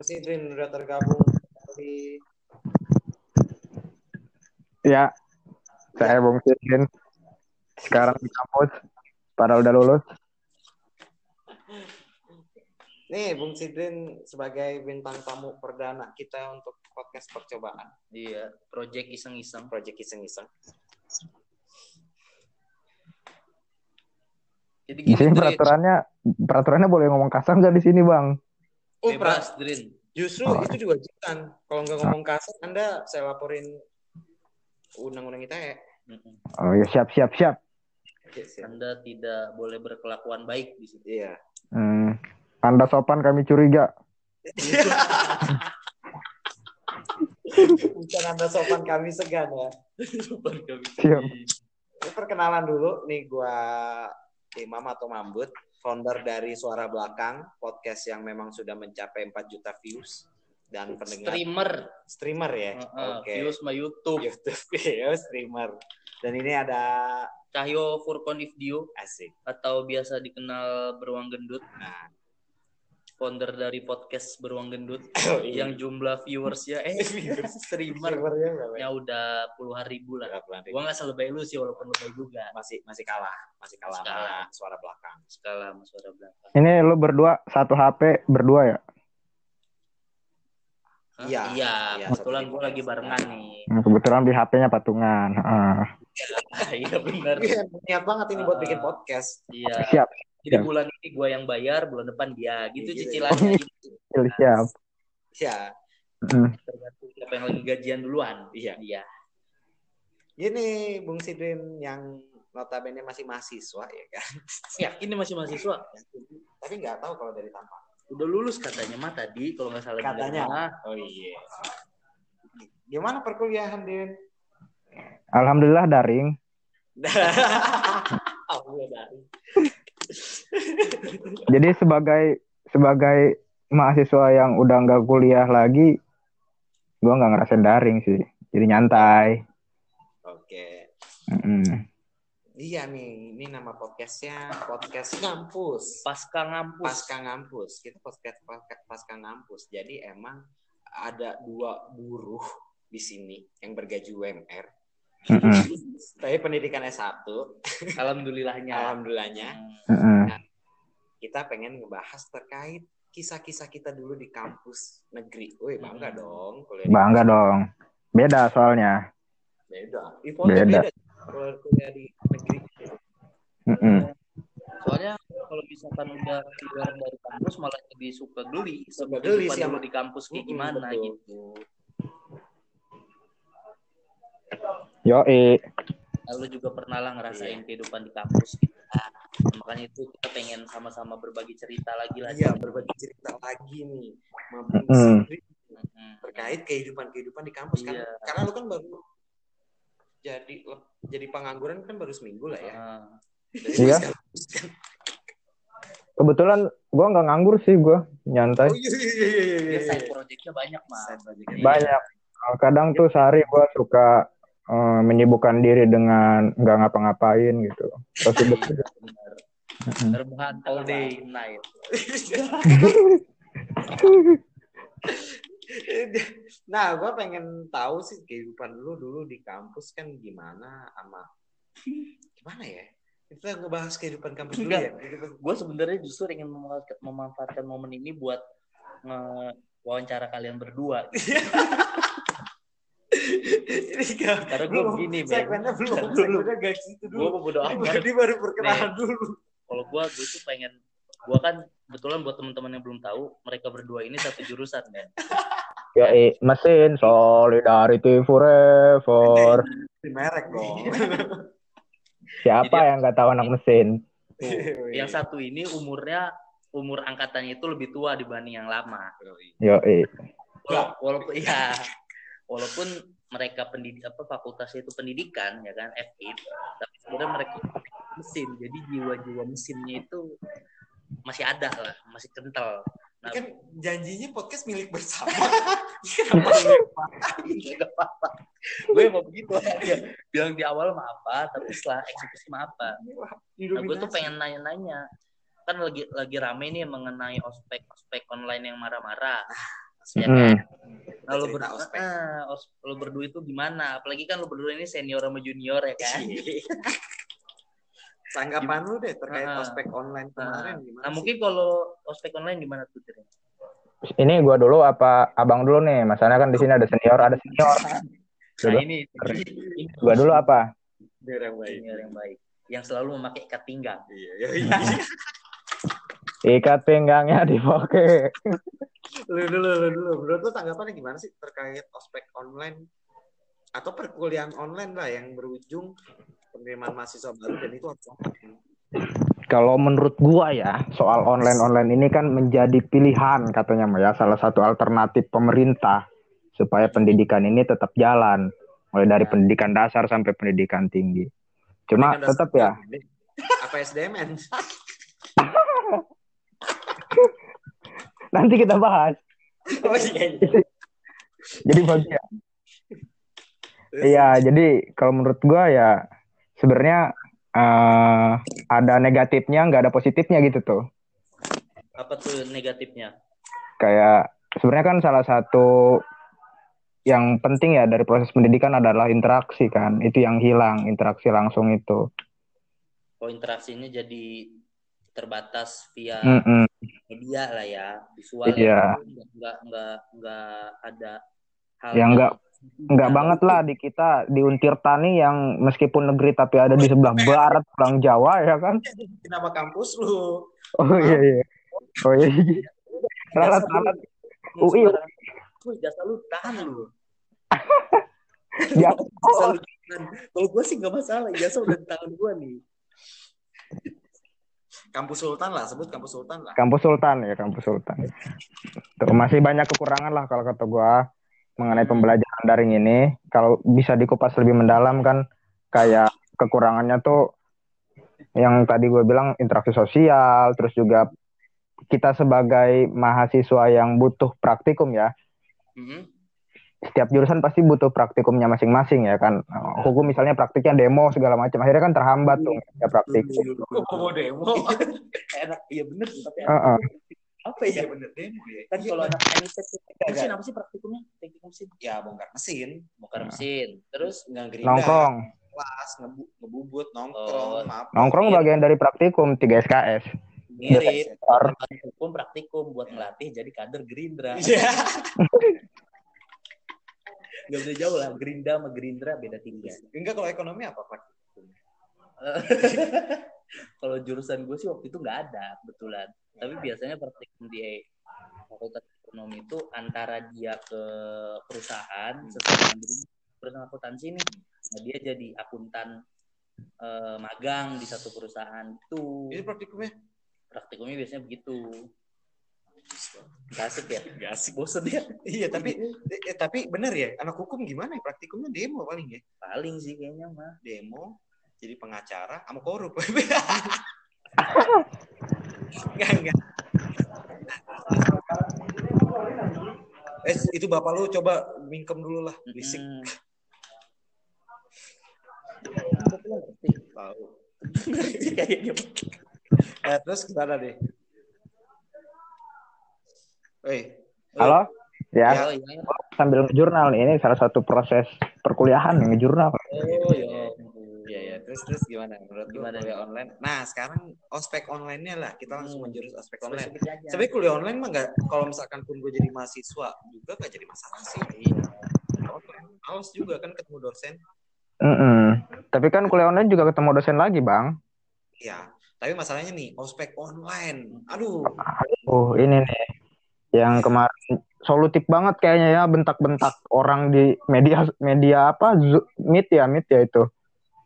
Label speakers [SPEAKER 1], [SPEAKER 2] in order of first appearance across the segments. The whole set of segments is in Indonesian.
[SPEAKER 1] Sidrin udah tergabung di
[SPEAKER 2] Ya, saya Bung Sidin. Sekarang di kampus, padahal udah lulus.
[SPEAKER 1] nih Bung Sidrin sebagai bintang tamu perdana kita untuk podcast percobaan
[SPEAKER 3] Iya, project iseng-iseng.
[SPEAKER 1] project iseng-iseng.
[SPEAKER 3] Jadi
[SPEAKER 2] Di
[SPEAKER 3] gini,
[SPEAKER 2] sini
[SPEAKER 3] Drin.
[SPEAKER 2] peraturannya, peraturannya boleh ngomong kasar nggak di sini, Bang?
[SPEAKER 1] Oh,
[SPEAKER 3] Bebas, Drin.
[SPEAKER 1] justru
[SPEAKER 2] Oh.
[SPEAKER 1] itu diwajibkan. Kalau nggak ngomong kasar, Anda saya laporin undang-undang ITE.
[SPEAKER 3] Mm-mm.
[SPEAKER 2] Oh ya, siap, siap, siap.
[SPEAKER 1] Ya.
[SPEAKER 3] Anda tidak boleh berkelakuan baik di sini.
[SPEAKER 1] Iya.
[SPEAKER 2] Hmm. Anda sopan, kami curiga.
[SPEAKER 1] Bukan Anda sopan kami segan ya.
[SPEAKER 2] Siap.
[SPEAKER 1] Ini perkenalan dulu nih gua Imam atau Mambut, founder dari Suara Belakang, podcast yang memang sudah mencapai 4 juta views dan pendengar
[SPEAKER 3] Streamer.
[SPEAKER 1] streamer ya.
[SPEAKER 3] Heeh,
[SPEAKER 1] Oke.
[SPEAKER 3] Views sama YouTube.
[SPEAKER 1] YouTube ya, streamer. Dan ini ada
[SPEAKER 3] Cahyo Furkon Ifdio
[SPEAKER 1] asik.
[SPEAKER 3] atau biasa dikenal Beruang Gendut.
[SPEAKER 1] Nah,
[SPEAKER 3] Founder dari podcast Beruang Gendut
[SPEAKER 1] oh, iya.
[SPEAKER 3] yang jumlah viewersnya eh streamer
[SPEAKER 1] ya?
[SPEAKER 3] udah puluhan ribu lah.
[SPEAKER 1] Nanti?
[SPEAKER 3] Gua nggak selebay lu sih walaupun lebay juga.
[SPEAKER 1] masih masih kalah, masih kalah
[SPEAKER 3] Masih
[SPEAKER 1] sama
[SPEAKER 3] kalah.
[SPEAKER 1] suara belakang.
[SPEAKER 3] Skala sama suara belakang.
[SPEAKER 2] Ini lu berdua, satu HP, berdua ya?
[SPEAKER 3] Hah?
[SPEAKER 1] Iya.
[SPEAKER 3] Iya,
[SPEAKER 1] Iya,
[SPEAKER 3] kebetulan gue lagi barengan nih.
[SPEAKER 2] Hmm, Kebetulan di HP-nya patungan. Ah,
[SPEAKER 3] Iya benar.
[SPEAKER 1] Iya, niat banget ini buat
[SPEAKER 3] Ah.
[SPEAKER 1] bikin podcast.
[SPEAKER 3] Iya.
[SPEAKER 2] siap,
[SPEAKER 3] Jadi
[SPEAKER 2] Siap.
[SPEAKER 3] bulan ini gue yang bayar, bulan depan dia. Gitu
[SPEAKER 1] Iya, gitu.
[SPEAKER 3] cicilannya. gitu.
[SPEAKER 2] siap.
[SPEAKER 1] Ya,
[SPEAKER 2] Hmm.
[SPEAKER 3] Tergantung siapa yang lagi gajian duluan.
[SPEAKER 1] Iya.
[SPEAKER 3] Iya.
[SPEAKER 1] Ini Bung Sidin yang notabene masih mahasiswa ya kan.
[SPEAKER 3] Yakin ini masih mahasiswa?
[SPEAKER 1] Tapi nggak tahu kalau dari tampang.
[SPEAKER 3] Udah lulus katanya mah tadi kalau nggak salah
[SPEAKER 1] Katanya. Oh iya. Gimana perkuliahan Din?
[SPEAKER 2] Alhamdulillah daring.
[SPEAKER 1] Allah dari.
[SPEAKER 2] Jadi sebagai sebagai mahasiswa yang udah nggak kuliah lagi, gua nggak ngerasain daring sih. Jadi nyantai.
[SPEAKER 1] Oke.
[SPEAKER 2] Mm-mm.
[SPEAKER 1] Iya nih, ini nama podcastnya podcast ngampus.
[SPEAKER 3] Pasca ngampus.
[SPEAKER 1] Pasca ngampus. Kita podcast pasca, pasca ngampus. Jadi emang ada dua buruh di sini yang bergaji UMR. Tapi pendidikan S1,
[SPEAKER 3] Alhamdulillahnya.
[SPEAKER 1] alhamdulillahnya
[SPEAKER 3] Hmm.
[SPEAKER 2] Mm-mm.
[SPEAKER 1] kita pengen ngebahas terkait kisah-kisah kita dulu di kampus negeri. Wih, bangga
[SPEAKER 3] Hmm.
[SPEAKER 1] dong kuliah di
[SPEAKER 2] Bangga dong. Beda soalnya.
[SPEAKER 1] Beda. Ifonnya
[SPEAKER 2] Beda.
[SPEAKER 1] beda. Kalau kuliah di negeri.
[SPEAKER 2] Mm-mm.
[SPEAKER 3] Soalnya kalau misalkan udah keluar dari kampus malah lebih suka geli.
[SPEAKER 1] Suka geli sih
[SPEAKER 3] di kampus kayak gimana
[SPEAKER 1] betul.
[SPEAKER 3] gitu.
[SPEAKER 2] Yo,
[SPEAKER 3] Lalu juga pernah lah ngerasain kehidupan di kampus gitu. Nah, makanya itu kita pengen sama-sama berbagi cerita lagi lah.
[SPEAKER 1] Iya, berbagi cerita lagi nih.
[SPEAKER 3] Mm-mm.
[SPEAKER 1] terkait kehidupan-kehidupan di kampus kan.
[SPEAKER 3] Iya.
[SPEAKER 1] Karena lu kan baru jadi jadi pengangguran kan baru seminggu lah ya. Dari
[SPEAKER 2] Iya.
[SPEAKER 1] kan.
[SPEAKER 2] kebetulan gua nggak nganggur sih, gua nyantai.
[SPEAKER 1] Oh iya iya iya iya.
[SPEAKER 3] Dia
[SPEAKER 1] iya.
[SPEAKER 3] side project-nya banyak, Mas.
[SPEAKER 1] Side project-nya
[SPEAKER 3] Iya.
[SPEAKER 2] Banyak. Kadang tuh sehari gua suka eh, menyibukkan diri dengan nggak ngapa-ngapain gitu. Terus.
[SPEAKER 3] Rebahan all day night.
[SPEAKER 1] nah, gue pengen tahu sih kehidupan lu dulu di kampus kan gimana sama gimana ya? Kita ngebahas kehidupan kampus dulu
[SPEAKER 3] Enggak.
[SPEAKER 1] ya.
[SPEAKER 3] Gue sebenarnya justru ingin memanfaatkan, memanfaatkan momen ini buat nge wawancara kalian berdua. Karena gue begini, men.
[SPEAKER 1] segmennya belum,
[SPEAKER 3] Dulu.
[SPEAKER 1] segmennya gak gitu
[SPEAKER 3] Gue
[SPEAKER 1] dulu.
[SPEAKER 3] bodo amat.
[SPEAKER 1] Ini baru perkenalan dulu.
[SPEAKER 3] Kalau gue, gue tuh pengen, gue kan kebetulan buat teman-teman yang belum tahu, mereka berdua ini satu jurusan kan.
[SPEAKER 2] Yo, mesin solidarity forever.
[SPEAKER 1] Di merek dong.
[SPEAKER 2] Siapa
[SPEAKER 3] Jadi-
[SPEAKER 2] yang nggak tahu anak mesin?
[SPEAKER 3] Tuh, yang satu ini umurnya umur angkatannya itu lebih tua dibanding yang lama.
[SPEAKER 2] Yo,
[SPEAKER 3] Wala- Walaupun ya, walaupun mereka pendidik apa fakultasnya itu pendidikan ya kan FIP, tapi sebenarnya mereka mesin. Jadi jiwa-jiwa mesinnya itu masih ada lah, masih kental. Nah,
[SPEAKER 1] kan janjinya podcast milik bersama. Kenapa
[SPEAKER 3] Gak apa-apa. Gue mau begitu aja. Bilang di awal mah apa, tapi setelah eksekusi mah apa. Nah, gue tuh pengen nanya-nanya. Kan lagi lagi rame nih mengenai ospek ospek online yang marah-marah. ya
[SPEAKER 2] Hmm.
[SPEAKER 3] kan? Nah, lo,
[SPEAKER 1] Cerita
[SPEAKER 3] ber-
[SPEAKER 1] ospek.
[SPEAKER 3] ah, os- lo berdua itu gimana? Apalagi kan lo berdua ini senior sama junior ya kan?
[SPEAKER 1] Tanggapan lu deh terkait
[SPEAKER 3] Ah.
[SPEAKER 1] ospek online kemarin
[SPEAKER 3] Nah,
[SPEAKER 1] gimana
[SPEAKER 3] nah
[SPEAKER 1] sih?
[SPEAKER 3] mungkin kalau ospek online gimana tuh? Tir?
[SPEAKER 2] Ini gua dulu apa abang dulu nih? Masalahnya kan di sini ada senior, ada senior.
[SPEAKER 3] Nah ini, ini
[SPEAKER 2] Gua dulu apa?
[SPEAKER 1] Biar yang baik.
[SPEAKER 3] senior yang baik, yang selalu memakai ikat pinggang.
[SPEAKER 1] Iya, iya, iya.
[SPEAKER 2] Ikat pinggangnya dipakai.
[SPEAKER 1] lu dulu, lu dulu. Menurut lu tanggapannya gimana sih terkait ospek online atau perkuliahan online lah yang berujung penerimaan mahasiswa baru dan itu harus online.
[SPEAKER 2] Kalau menurut gua ya, soal online-online ini kan menjadi pilihan katanya ya, salah satu alternatif pemerintah supaya pendidikan ini tetap jalan, mulai dari
[SPEAKER 3] Ya.
[SPEAKER 2] pendidikan dasar sampai pendidikan tinggi. Cuma
[SPEAKER 1] Pendidikan
[SPEAKER 2] tetap ya.
[SPEAKER 1] Apa SDMN?
[SPEAKER 2] Nanti kita bahas.
[SPEAKER 1] oh iya, iya.
[SPEAKER 2] Jadi bagian. Iya, jadi kalau menurut gua ya sebenarnya eh, ada negatifnya, nggak ada positifnya gitu tuh.
[SPEAKER 3] Apa tuh negatifnya?
[SPEAKER 2] Kayak sebenarnya kan salah satu yang penting ya dari proses pendidikan adalah interaksi kan. Itu yang hilang, interaksi langsung itu.
[SPEAKER 3] Oh interaksinya jadi terbatas via
[SPEAKER 2] Mm-mm.
[SPEAKER 3] media lah ya, visual.
[SPEAKER 2] Iya.
[SPEAKER 3] Nggak nggak nggak nggak ada hal
[SPEAKER 2] Ya,
[SPEAKER 3] yang-
[SPEAKER 2] nggak- Nggak banget lah di kita di Untirta nih yang meskipun negeri tapi ada di sebelah barat pulang Jawa ya kan.
[SPEAKER 1] Kenapa kampus lu?
[SPEAKER 2] Oh iya iya. Oh iya. Salah salah. UI.
[SPEAKER 3] Wih, jasa lu tahan lu.
[SPEAKER 2] Ya.
[SPEAKER 3] Jasa lu tahan. Kalau gue sih nggak masalah, jasa udah di tangan gue nih.
[SPEAKER 1] Kampus Sultan lah, sebut kampus Sultan lah.
[SPEAKER 2] Kampus Sultan ya kampus Sultan. Tuh, masih banyak kekurangan lah kalau kata gua mengenai pembelajaran daring ini. Kalau bisa dikupas lebih mendalam kan kayak kekurangannya tuh yang tadi gue bilang interaksi sosial, terus juga kita sebagai mahasiswa yang butuh praktikum ya.
[SPEAKER 3] Mhm.
[SPEAKER 2] Setiap jurusan pasti butuh praktikumnya masing-masing ya kan. Hukum misalnya praktiknya demo segala macam. Akhirnya kan terhambat tuh ya praktikum.
[SPEAKER 1] Kok mau demo?
[SPEAKER 3] Enak, iya bener. Tapi
[SPEAKER 2] Heeh.
[SPEAKER 3] apa
[SPEAKER 1] Iya
[SPEAKER 3] ya?
[SPEAKER 1] bener demo ya.
[SPEAKER 3] Kan
[SPEAKER 1] Iya,
[SPEAKER 3] kalau anak teknik teknik mesin apa sih praktikumnya? Teknik mesin.
[SPEAKER 1] ya bongkar mesin,
[SPEAKER 3] Bongkar mesin. Terus
[SPEAKER 1] nggak gerinda,
[SPEAKER 2] Nongkrong.
[SPEAKER 1] kelas, ngebu ngebubut,
[SPEAKER 3] Oh.
[SPEAKER 1] nongkrong, maaf.
[SPEAKER 2] Nongkrong bagian dari praktikum 3 SKS.
[SPEAKER 3] mirip hukum praktikum buat ngelatih jadi kader Gerindra. Gak beda jauh lah, Gerindra sama Gerindra beda tinggi.
[SPEAKER 1] Enggak kalau ekonomi apa praktikum?
[SPEAKER 3] Kalau jurusan gue sih waktu itu nggak ada kebetulan. Tapi biasanya praktikum di fakultas ekonomi itu antara dia ke perusahaan sesuai dengan perusahaan akuntansi nih, nah dia jadi akuntan eh, magang di satu perusahaan itu.
[SPEAKER 1] Ini praktikumnya
[SPEAKER 3] Praktikumnya biasanya begitu. Gak asik ya?
[SPEAKER 1] Gak asik.
[SPEAKER 3] Bosen ya?
[SPEAKER 1] Iya, tapi eh, tapi bener ya, anak hukum gimana ya? Praktikumnya demo paling ya.
[SPEAKER 3] Paling sih kayaknya mah.
[SPEAKER 1] Demo, jadi pengacara, sama korup. enggak, enggak. Eh, itu bapak lu coba mingkem dulu lah, bisik.
[SPEAKER 3] Hmm.
[SPEAKER 1] Tahu.
[SPEAKER 3] Kayaknya
[SPEAKER 1] Eh, terus gimana deh? Eh,
[SPEAKER 2] Halo? Ya,
[SPEAKER 3] Oh iya.
[SPEAKER 2] sambil ngejurnal nih. Ini salah satu proses perkuliahan ngejurnal.
[SPEAKER 3] Oh iya.
[SPEAKER 1] Iya ya, terus terus gimana menurut
[SPEAKER 3] Gimana
[SPEAKER 1] kuliah online? Nah sekarang ospek online-nya lah, kita langsung
[SPEAKER 3] Hmm.
[SPEAKER 1] menjurus ospek online. Sebenarnya kuliah online mah nggak, kalau misalkan pun gue jadi mahasiswa juga nggak jadi masalah sih. Iya. Males juga kan ketemu dosen.
[SPEAKER 2] Mm-mm. Tapi kan kuliah online juga ketemu dosen lagi, Bang.
[SPEAKER 1] Iya. Tapi masalahnya nih, ospek online. Aduh,
[SPEAKER 2] Oh, ini nih. Yang kemarin solutif banget kayaknya ya bentak-bentak orang di media media apa? Zo- Meet ya, Meet ya itu.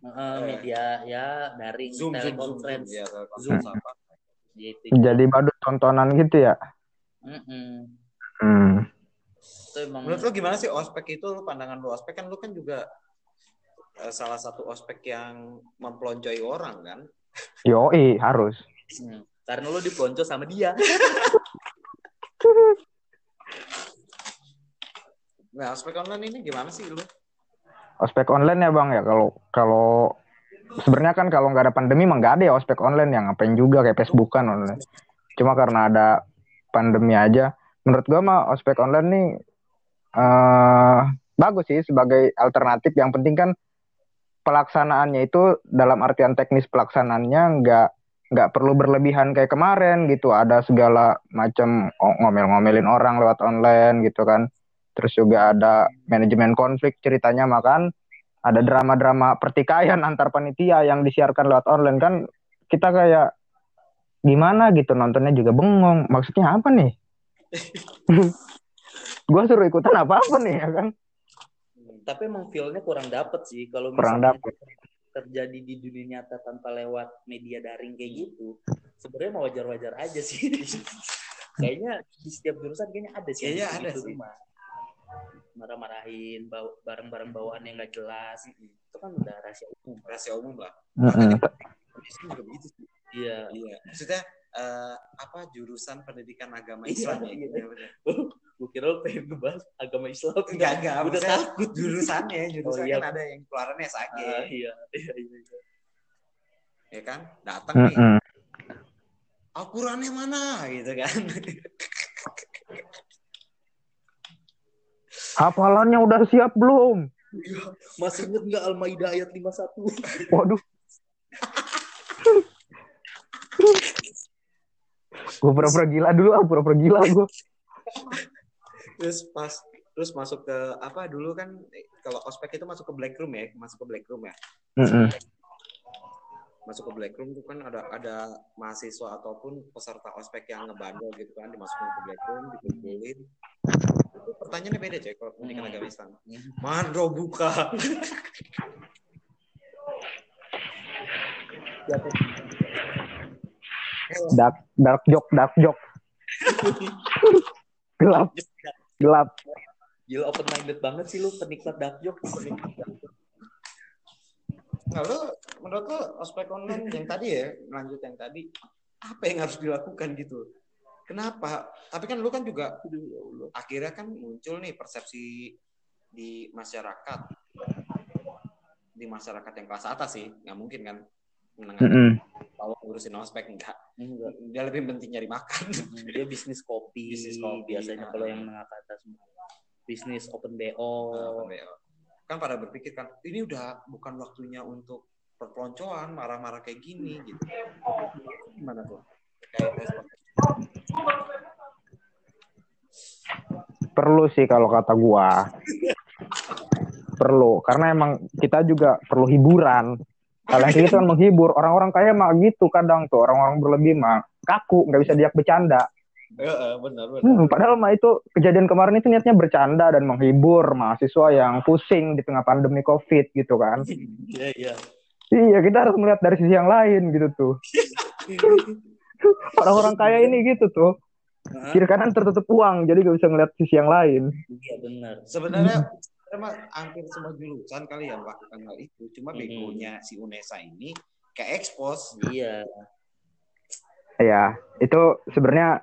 [SPEAKER 3] Heeh, media ya daring
[SPEAKER 1] zoom, zoom, zoom, zoom.
[SPEAKER 3] teleconference
[SPEAKER 1] Ya,
[SPEAKER 3] Zoom.
[SPEAKER 1] teleconference apa.
[SPEAKER 3] gitu.
[SPEAKER 2] Jadi badut tontonan gitu ya. Hmm.
[SPEAKER 1] Menurut lu gimana sih ospek itu? Lu pandangan lu ospek kan lu kan juga eh, salah satu ospek yang mempelonjoi orang kan?
[SPEAKER 2] Yoi, harus.
[SPEAKER 3] Hmm. karena lu dipelonco sama dia.
[SPEAKER 1] Nah, ospek online ini gimana sih lu?
[SPEAKER 2] Ospek online ya, Bang ya. Kalau kalau sebenarnya kan kalau nggak ada pandemi mah nggak ada ya ospek online yang ngapain juga kayak Facebookan online. Cuma karena ada pandemi aja. menurut gua mah ospek online nih eh bagus sih sebagai alternatif. Yang penting kan pelaksanaannya itu dalam artian teknis pelaksanaannya nggak nggak perlu berlebihan kayak kemarin gitu. Ada segala macam ngomel-ngomelin orang lewat online gitu kan. Terus juga ada manajemen konflik ceritanya makan. Ada drama-drama pertikaian antar panitia yang disiarkan lewat online kan. Kita kayak gimana gitu nontonnya juga bengong. Maksudnya apa nih? Gue suruh ikutan apa apa nih ya kan?
[SPEAKER 3] Tapi emang feelnya kurang dapet sih. Kalau
[SPEAKER 2] kurang dapet
[SPEAKER 3] terjadi di dunia nyata tanpa lewat media daring kayak gitu sebenarnya mau wajar-wajar aja sih. Kayaknya di setiap jurusan kayaknya ada sih
[SPEAKER 1] Kayaknya ada
[SPEAKER 3] gitu,
[SPEAKER 1] sih.
[SPEAKER 3] Marah-marahin bawa- barang-barang bawaan yang gak jelas. Itu kan udah rahasia umum.
[SPEAKER 1] Rahasia umum lah. Islam juga begitu sih.
[SPEAKER 3] Iya.
[SPEAKER 1] Iya. Maksudnya eh, apa jurusan pendidikan agama
[SPEAKER 3] Iya,
[SPEAKER 1] Islam ya?
[SPEAKER 3] iya.
[SPEAKER 1] Iya.
[SPEAKER 3] gue kira lo pengen ngebahas agama Islam.
[SPEAKER 1] Enggak enggak.
[SPEAKER 3] Udah
[SPEAKER 1] maksudnya
[SPEAKER 3] takut.
[SPEAKER 1] jurusannya jurusan
[SPEAKER 3] Oh, iya.
[SPEAKER 1] kan ada yang keluarannya SAG
[SPEAKER 3] Ah, iya iya iya iya.
[SPEAKER 1] ya kan? Datang nih.
[SPEAKER 2] Mm-mm.
[SPEAKER 1] Al-Qurannya mana? Gitu kan.
[SPEAKER 2] Hafalannya udah siap belum?
[SPEAKER 3] Masih inget nggak Al-Maidah ayat 51
[SPEAKER 2] waduh. Gue pura-pura gila dulu ah pura-pura gila gue
[SPEAKER 1] terus pas terus masuk ke apa dulu kan kalau ospek itu masuk ke black room ya masuk ke black room ya.
[SPEAKER 2] Mm-mm.
[SPEAKER 1] masuk ke black room itu kan ada ada mahasiswa ataupun peserta ospek yang ngebandel gitu kan dimasukin ke black room dikumpulin. Itu pertanyaannya beda coy kalau pendidikan
[SPEAKER 3] Hmm.
[SPEAKER 1] agama Islam mandro buka.
[SPEAKER 2] Dark dark joke dark joke. Gelap gelap.
[SPEAKER 3] Gila open minded banget sih lu penikmat dark joke.
[SPEAKER 1] nah lu menurut lu ospek online yang tadi ya lanjut yang tadi apa yang harus dilakukan gitu? Kenapa? Tapi kan lu kan juga akhirnya kan muncul nih persepsi di masyarakat. Di masyarakat yang kelas atas sih nggak mungkin kan menengah bawah ngurusin ospek enggak
[SPEAKER 3] Enggak.
[SPEAKER 1] dia lebih penting nyari makan
[SPEAKER 3] Dia bisnis kopi,
[SPEAKER 1] Bisnis kopi,
[SPEAKER 3] biasanya
[SPEAKER 1] nah.
[SPEAKER 3] kalau yang menengah ke atas. Bisnis open BO.
[SPEAKER 1] Nah, PBO. kan pada berpikir kan ini udah bukan waktunya untuk perpeloncoan marah-marah kayak gini gitu gimana tuh kayak
[SPEAKER 2] perlu sih kalau kata gua perlu karena emang kita juga perlu hiburan kalian kayak gitu kan menghibur. Orang-orang kaya mah gitu kadang tuh. Orang-orang berlebih mah kaku nggak bisa diajak bercanda.
[SPEAKER 1] Heeh, benar benar.
[SPEAKER 2] Hmm, padahal mah itu kejadian kemarin itu niatnya bercanda dan menghibur mahasiswa yang pusing di tengah pandemi covid gitu kan.
[SPEAKER 3] Iya, iya.
[SPEAKER 2] iya kita harus melihat dari sisi yang lain gitu tuh. Orang-orang kaya ini gitu tuh. Kiri kanan tertutup uang jadi gak bisa ngeliat sisi yang lain.
[SPEAKER 3] Iya benar.
[SPEAKER 1] sebenarnya emang hampir semua jurusan kali yang melakukan hal itu cuma
[SPEAKER 3] Hmm.
[SPEAKER 1] begonya si Unesa ini kayak expose
[SPEAKER 3] Iya.
[SPEAKER 2] ya itu sebenarnya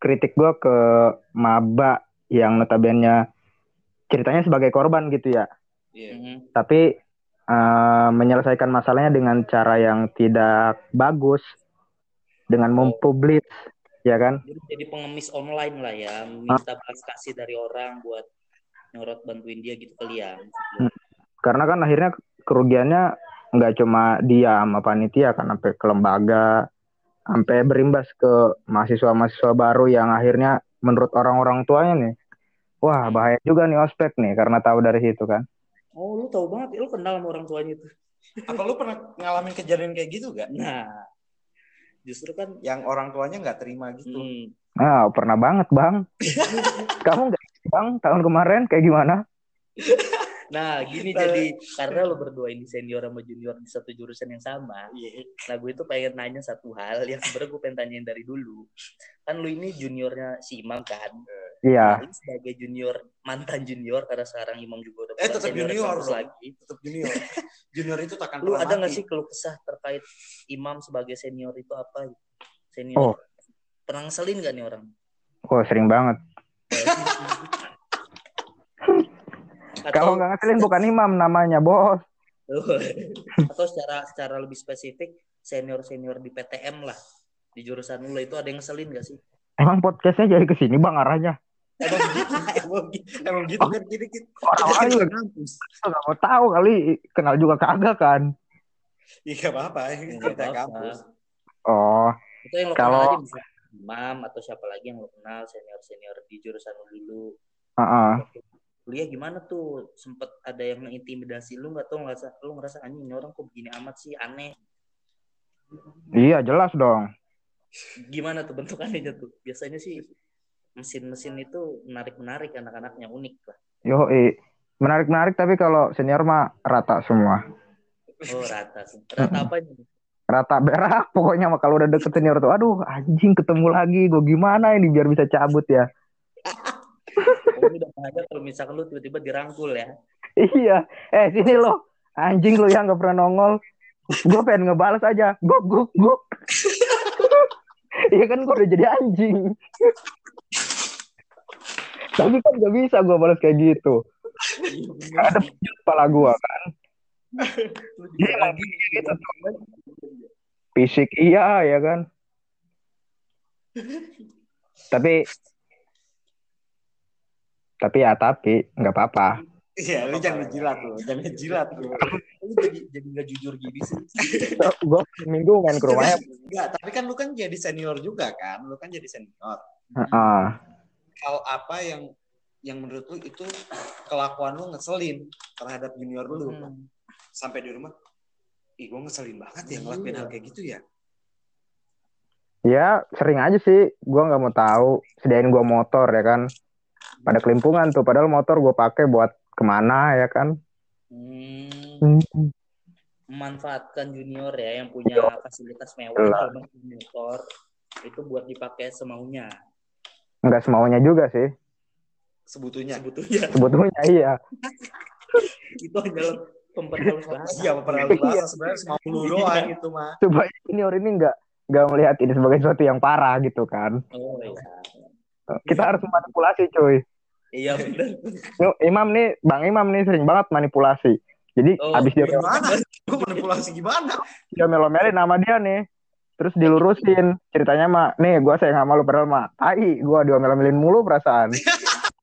[SPEAKER 2] kritik gua ke maba yang notabene ceritanya sebagai korban gitu ya
[SPEAKER 1] Iya.
[SPEAKER 3] Mhm.
[SPEAKER 2] tapi eh, menyelesaikan masalahnya dengan cara yang tidak bagus dengan mempublis ya kan
[SPEAKER 3] Jadi pengemis online lah ya, minta belas kasih dari orang buat nyorot bantuin dia gitu kali ya.
[SPEAKER 2] karena kan akhirnya kerugiannya nggak cuma dia sama panitia kan sampai ke lembaga sampai berimbas ke mahasiswa-mahasiswa baru yang akhirnya menurut orang-orang tuanya nih wah bahaya juga nih ospek nih karena tahu dari situ kan.
[SPEAKER 3] Oh, lu tahu banget, lu kenal sama orang tuanya itu.
[SPEAKER 1] apa lu pernah ngalamin kejadian kayak gitu gak
[SPEAKER 3] Nah, justru kan
[SPEAKER 1] yang orang tuanya nggak terima gitu.
[SPEAKER 3] Hmm,
[SPEAKER 2] ah pernah banget bang. Kamu nggak bang tahun kemarin kayak gimana
[SPEAKER 3] Nah, gini jadi karena lo berdua ini senior sama junior di satu jurusan yang sama.
[SPEAKER 1] Iya.
[SPEAKER 3] Nah, gue itu pengen nanya satu hal yang sebenarnya gue pengen tanyain dari dulu. Kan lu ini juniornya si Imam kan?
[SPEAKER 2] iya
[SPEAKER 3] Nah, lu sebagai junior, mantan junior karena sekarang Imam juga udah
[SPEAKER 1] Eh, tetap
[SPEAKER 3] senior
[SPEAKER 1] junior
[SPEAKER 3] lagi.
[SPEAKER 1] tetap junior junior itu takkan
[SPEAKER 3] Lu ada nggak sih keluh kesah terkait Imam sebagai senior itu apa?
[SPEAKER 2] Oh.
[SPEAKER 3] Senior. Pernah ngeselin gak nih orang?
[SPEAKER 2] oh sering banget kalau nggak ngeselin bukan imam namanya bos
[SPEAKER 3] atau secara secara lebih spesifik senior senior di PTM lah di jurusan lu itu ada yang ngeselin gak sih
[SPEAKER 2] Emang podcastnya jadi ke sini bang arahnya?
[SPEAKER 1] Emang gitu, emang, gitu- emang gitu kan jadi kita
[SPEAKER 2] Orang-orang juga
[SPEAKER 1] ngampus.
[SPEAKER 2] nggak mau tahu kali, kenal juga kagak kan?
[SPEAKER 1] Iya gak apa-apa,
[SPEAKER 3] Nggak
[SPEAKER 1] kita kampus.
[SPEAKER 2] Oh,
[SPEAKER 3] Itu yang lo
[SPEAKER 2] Kalau-
[SPEAKER 3] kenal aja Imam atau siapa lagi yang lo kenal senior-senior di jurusan lo dulu.
[SPEAKER 2] heeh.
[SPEAKER 3] Kuliah gimana tuh? Sempet ada yang mengintimidasi lu nggak tuh ngerasa lu ngerasa anjing ini orang kok begini amat sih aneh.
[SPEAKER 2] Iya jelas dong.
[SPEAKER 3] Gimana tuh bentukannya tuh? Biasanya sih mesin-mesin itu menarik-menarik anak-anaknya unik lah.
[SPEAKER 2] Yo, menarik-menarik tapi kalau senior mah rata semua.
[SPEAKER 3] Oh rata. Rata apa nih?
[SPEAKER 2] Rata berak pokoknya mah kalau udah deket senior tuh, aduh anjing ketemu lagi, gue gimana ini biar bisa cabut ya.
[SPEAKER 3] Ini udah bahaya kalau misalkan lu tiba-tiba dirangkul ya.
[SPEAKER 2] Iya, eh sini lo, anjing lo yang nggak pernah nongol. Gue pengen ngebales aja, guk guk guk. Iya kan gue udah jadi anjing. Tapi kan gak bisa gue balas kayak gitu. Ada kepala gue kan.
[SPEAKER 3] Lu
[SPEAKER 2] Iya,
[SPEAKER 3] lagi
[SPEAKER 2] gitu Fisik iya ya kan. Tapi tapi ya tapi nggak apa-apa.
[SPEAKER 1] Iya, lu jangan jilat lu, jangan jilat lu.
[SPEAKER 3] Lu jadi jadi nggak jujur gini sih.
[SPEAKER 2] Gue minggu main ke rumahnya.
[SPEAKER 1] Enggak, tapi kan lu kan jadi senior juga kan, lu kan jadi senior.
[SPEAKER 2] Heeh.
[SPEAKER 1] Hal apa yang yang menurut lu itu kelakuan lu ngeselin terhadap junior lu
[SPEAKER 3] Hmm.
[SPEAKER 1] sampai di rumah ih gue ngeselin banget ya ngelakuin hal kayak gitu ya
[SPEAKER 2] Ya sering aja sih. Gue nggak mau tahu. Sediain gue motor ya kan. Pada kelimpungan tuh. Padahal motor gue pakai buat ke mana ya kan.
[SPEAKER 3] Hmm. Memanfaatkan junior ya yang punya fasilitas mewah kalau pakai motor itu buat dipakai semaunya.
[SPEAKER 2] Nggak semaunya juga sih.
[SPEAKER 1] sebetulnya
[SPEAKER 3] Sebetulnya
[SPEAKER 2] Sebetulnya iya.
[SPEAKER 3] itu hanya bahasa.
[SPEAKER 1] iya pernah bahasa sebenarnya mau lu doang itu mah
[SPEAKER 2] Coba senior ini nggak nggak melihat ini sebagai sesuatu yang parah gitu kan.
[SPEAKER 3] Oh iya.
[SPEAKER 2] Kita harus manipulasi cuy.
[SPEAKER 3] Iya benar.
[SPEAKER 2] Imam nih, Bang Imam nih sering banget manipulasi. Jadi
[SPEAKER 3] Oh,
[SPEAKER 2] abis dia
[SPEAKER 1] gimana lu manipulasi gimana
[SPEAKER 2] dia melo-melin nama dia nih. Terus dilurusin ceritanya mah, nih gue sayang sama lu padahal mah, tai gue diomelin mulu perasaan.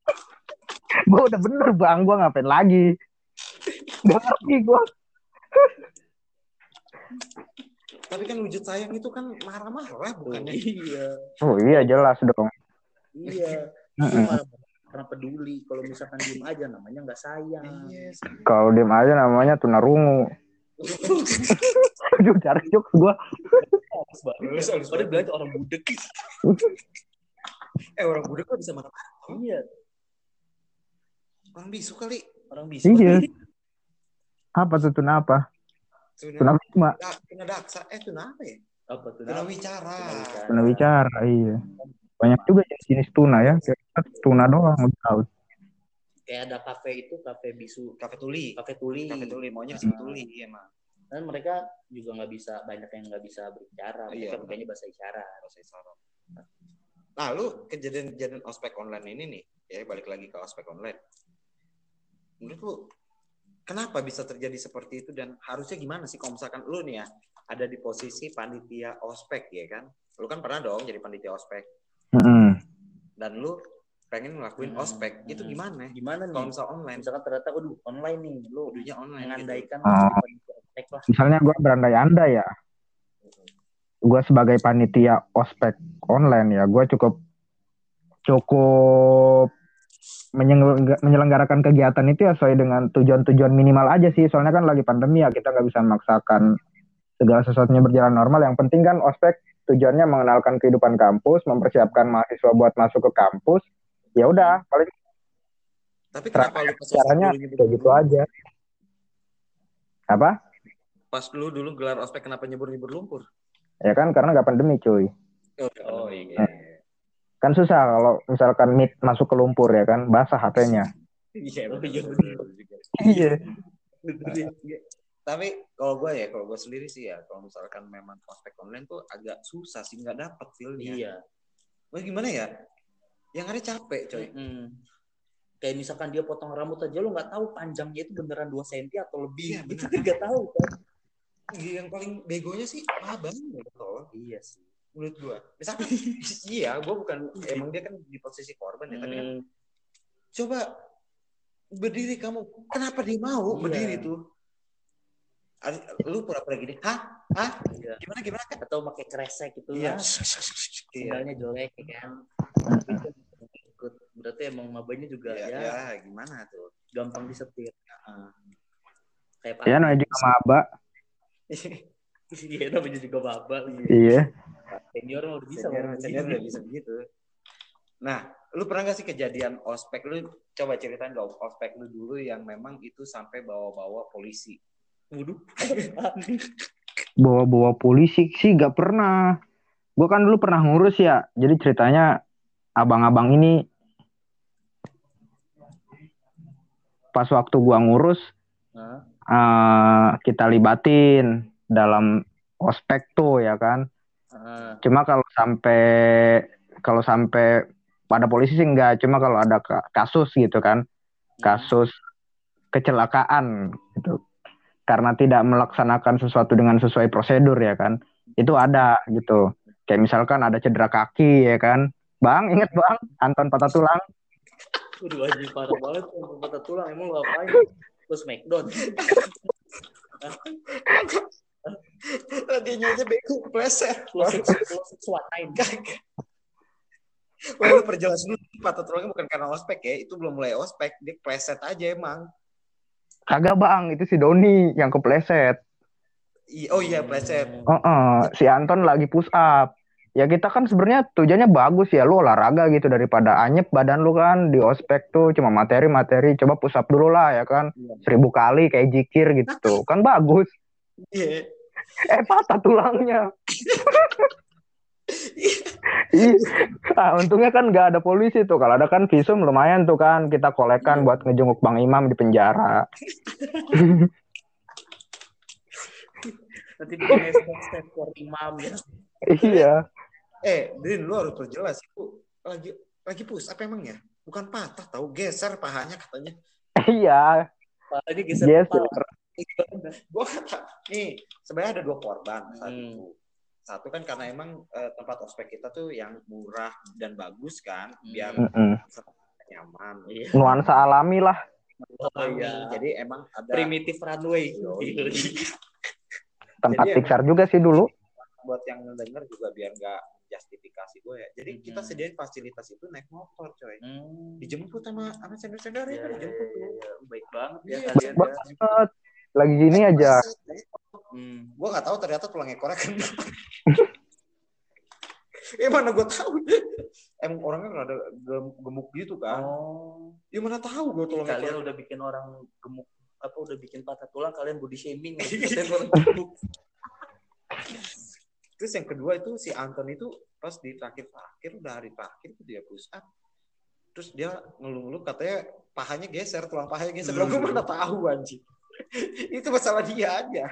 [SPEAKER 2] gue udah bener bang, gue ngapain lagi? Udah ngerti gue.
[SPEAKER 1] tapi kan wujud sayang itu kan marah-marah bukannya
[SPEAKER 3] Iya.
[SPEAKER 2] Oh iya jelas dong.
[SPEAKER 3] Iya. Cuma karena peduli kalau misalkan diem aja namanya nggak sayang.
[SPEAKER 1] yes.
[SPEAKER 2] Kalau diem aja namanya tunarungu. Aduh cari jokes gue.
[SPEAKER 1] Halus
[SPEAKER 3] Padahal
[SPEAKER 1] banget.
[SPEAKER 3] bilang orang budek.
[SPEAKER 1] eh orang budak kok bisa marah-marah
[SPEAKER 3] Iya.
[SPEAKER 1] orang bisu kali
[SPEAKER 3] Orang bisa.
[SPEAKER 2] Iya. Apa tuh tuna apa? Tuna
[SPEAKER 1] tuna
[SPEAKER 2] wisma.
[SPEAKER 1] tuna daksa eh tuna apa ya
[SPEAKER 3] Apa tuh?
[SPEAKER 1] tuna wicara
[SPEAKER 2] Tuna bicara, iya. Banyak juga jenis tuna ya. Tuna doang udah tahu.
[SPEAKER 3] Kayak ada kafe itu, kafe bisu,
[SPEAKER 1] kafe tuli
[SPEAKER 3] kafe tuli.
[SPEAKER 1] kafe tuli maunya disebut tuli emang
[SPEAKER 3] Dan mereka juga nggak bisa banyak yang nggak bisa berbicara. Mereka
[SPEAKER 1] Iya.
[SPEAKER 3] pakainya bahasa isyarat.
[SPEAKER 1] bahasa isyarat. Nah, lu kejadian-kejadian ospek online ini nih, ya balik lagi ke ospek online. Menurut lu, kenapa bisa terjadi seperti itu dan harusnya gimana sih kalau misalkan lu nih ya ada di posisi panitia ospek ya kan? Lu kan pernah dong jadi panitia ospek
[SPEAKER 2] Mm-mm.
[SPEAKER 1] dan lu pengen ngelakuin
[SPEAKER 3] Hmm.
[SPEAKER 1] ospek, itu
[SPEAKER 3] Hmm.
[SPEAKER 1] gimana?
[SPEAKER 3] Gimana nih?
[SPEAKER 1] Kalau misal online,
[SPEAKER 3] Misalkan ternyata, aduh online nih, lu
[SPEAKER 1] dunia online gitu.
[SPEAKER 3] mengandaikan
[SPEAKER 2] Oh.
[SPEAKER 3] jadi panitia ospek lah.
[SPEAKER 2] Misalnya gue berandai-andai ya. Gue sebagai panitia ospek online ya, gue cukup cukup menyelengga- menyelenggarakan kegiatan itu ya sesuai dengan tujuan-tujuan minimal aja sih. Soalnya kan lagi pandemi ya, kita nggak bisa memaksakan segala sesuatunya berjalan normal. Yang penting kan ospek tujuannya mengenalkan kehidupan kampus, mempersiapkan mahasiswa buat masuk ke kampus. Ya udah, paling
[SPEAKER 1] Tapi kenapa lu pas
[SPEAKER 2] caranya kayak gitu aja. Apa?
[SPEAKER 1] Pas lu dulu gelar ospek kenapa nyebur-nyebur lumpur?
[SPEAKER 2] Ya kan karena nggak pandemi cuy.
[SPEAKER 1] Oh, iya.
[SPEAKER 2] Kan susah kalau misalkan meet masuk ke lumpur ya kan, basah HP-nya.
[SPEAKER 1] Iya,
[SPEAKER 3] Oh, iya.
[SPEAKER 2] Iya.
[SPEAKER 1] Tapi kalau gue ya, kalau gue sendiri sih ya, kalau misalkan memang prospek online tuh agak susah sih nggak dapet feel-nya.
[SPEAKER 3] Iya.
[SPEAKER 1] Wah gimana ya? Yang ada capek coy.
[SPEAKER 3] Mm. Kayak misalkan dia potong rambut aja lu nggak tahu panjangnya itu beneran 2 cm atau lebih.
[SPEAKER 1] Iya,
[SPEAKER 3] itu nggak tahu kan.
[SPEAKER 1] Yang paling begonya sih abang gitu.
[SPEAKER 3] Iya sih.
[SPEAKER 1] menurut gua misalkan iya gua bukan emang dia kan di posisi korban ya tapi kan
[SPEAKER 3] Hmm,
[SPEAKER 1] coba berdiri kamu kenapa dia mau
[SPEAKER 3] Iya.
[SPEAKER 1] berdiri tuh lu pura-pura gini hah? Hah?
[SPEAKER 3] Iya.
[SPEAKER 1] gimana gimana kan
[SPEAKER 3] atau pakai kresek gitu
[SPEAKER 1] iya.
[SPEAKER 3] lah.
[SPEAKER 1] Iya.
[SPEAKER 3] Sendalnya jelek ya kan? Ikut. Berarti emang mabanya juga
[SPEAKER 1] Iya,
[SPEAKER 3] ya,
[SPEAKER 1] ya, gimana tuh?
[SPEAKER 3] gampang disetir.
[SPEAKER 1] Heeh.
[SPEAKER 3] kayak
[SPEAKER 2] Ya namanya juga maba.
[SPEAKER 3] iya namanya juga babal
[SPEAKER 2] Iya.
[SPEAKER 3] senior udah bisa
[SPEAKER 1] senior,
[SPEAKER 3] ngomong
[SPEAKER 1] senior udah bisa begitu. Nah lu pernah gak sih kejadian ospek? Lu coba ceritain dong ospek lu dulu yang memang itu sampai bawa-bawa polisi
[SPEAKER 3] Waduh.
[SPEAKER 2] Bawa-bawa polisi sih gak pernah. Gue kan dulu pernah ngurus ya. Jadi ceritanya abang-abang ini pas waktu gua ngurus eh, kita libatin dalam ospek tuh ya kan.
[SPEAKER 3] Ah,
[SPEAKER 2] Cuma kalau sampai kalau sampai pada polisi sih enggak, cuma kalau ada ka- kasus gitu kan, kasus kecelakaan gitu. Karena tidak melaksanakan sesuatu dengan sesuai prosedur ya kan. Itu ada gitu. Kayak misalkan ada cedera kaki ya kan. Bang, inget Bang, Anton patah tulang.
[SPEAKER 3] Waduh anjing parah banget yang patah tulang emang lu ngapain? Terus Smackdown.
[SPEAKER 1] Tadinya aja bego pleset.
[SPEAKER 3] Lu lu suatain.
[SPEAKER 1] Wah, lu perjelas dulu patah tulangnya bukan karena ospek ya, itu belum mulai ospek, dia pleset aja emang.
[SPEAKER 2] Kagak Bang, itu si Doni yang kepleset.
[SPEAKER 1] Oh iya pleset.
[SPEAKER 2] Heeh, si Anton lagi push up. Ya kita kan sebenarnya tujuannya bagus ya, lu olahraga gitu daripada anyep badan lu kan di ospek tuh cuma materi-materi, coba push up dulu lah ya kan, seribu kali kayak jikir gitu, kan bagus.
[SPEAKER 1] Iya.
[SPEAKER 2] Eh patah tulangnya. Ih, ah, untungnya kan nggak ada polisi tuh. Kalau ada kan visum lumayan tuh kan kita kolekan buat ngejenguk Bang Imam di penjara.
[SPEAKER 3] Nanti bikin hashtag step for imam ya.
[SPEAKER 2] iya.
[SPEAKER 1] Eh, Din, lu harus perjelas itu lagi lagi push apa emang ya? Bukan patah tahu geser pahanya katanya.
[SPEAKER 2] Iya.
[SPEAKER 3] Palanya geser kepala.
[SPEAKER 1] Gua kata, nih sebenarnya ada dua korban saat
[SPEAKER 3] Hmm.
[SPEAKER 1] itu. Satu kan karena emang eh, tempat ospek kita tuh yang murah dan bagus kan, biar
[SPEAKER 2] Mm-mm.
[SPEAKER 1] nyaman.
[SPEAKER 3] Iya.
[SPEAKER 2] Nuansa alami lah.
[SPEAKER 3] Oh, iya.
[SPEAKER 1] Jadi emang ada
[SPEAKER 3] Primitive runway.
[SPEAKER 2] Tempat
[SPEAKER 1] Jadi
[SPEAKER 2] Pixar juga sih dulu.
[SPEAKER 1] buat yang denger juga biar nggak justifikasi gue ya. Jadi kita
[SPEAKER 3] Hmm.
[SPEAKER 1] sediain fasilitas itu naik motor, coy.
[SPEAKER 3] Hmm.
[SPEAKER 1] Dijemput sama sama sender-sender
[SPEAKER 3] Iya,
[SPEAKER 1] itu
[SPEAKER 3] iya,
[SPEAKER 1] dijemput tuh.
[SPEAKER 3] iya, iya. Baik banget ya
[SPEAKER 1] Iya,
[SPEAKER 3] kalian ya.
[SPEAKER 2] Banget. Lagi gini aja.
[SPEAKER 3] Hmm.
[SPEAKER 1] Gue nggak tahu ternyata tulang ekornya eh mana gue tahu. Emang orangnya rada gem- gemuk gitu kan.
[SPEAKER 3] Oh.
[SPEAKER 1] Ya mana tahu gue tulang
[SPEAKER 3] Kalian udah bikin orang gemuk apa udah bikin patah tulang kalian body shaming. Kalian orang gemuk.
[SPEAKER 1] Terus yang kedua itu si Anton itu pas di terakhir-terakhir udah hari terakhir itu dia push up. Terus dia ngeluh-ngeluh katanya pahanya geser, tulang pahanya geser.
[SPEAKER 3] Hmm.
[SPEAKER 1] Gue mana tahu anjing. itu masalah dia aja.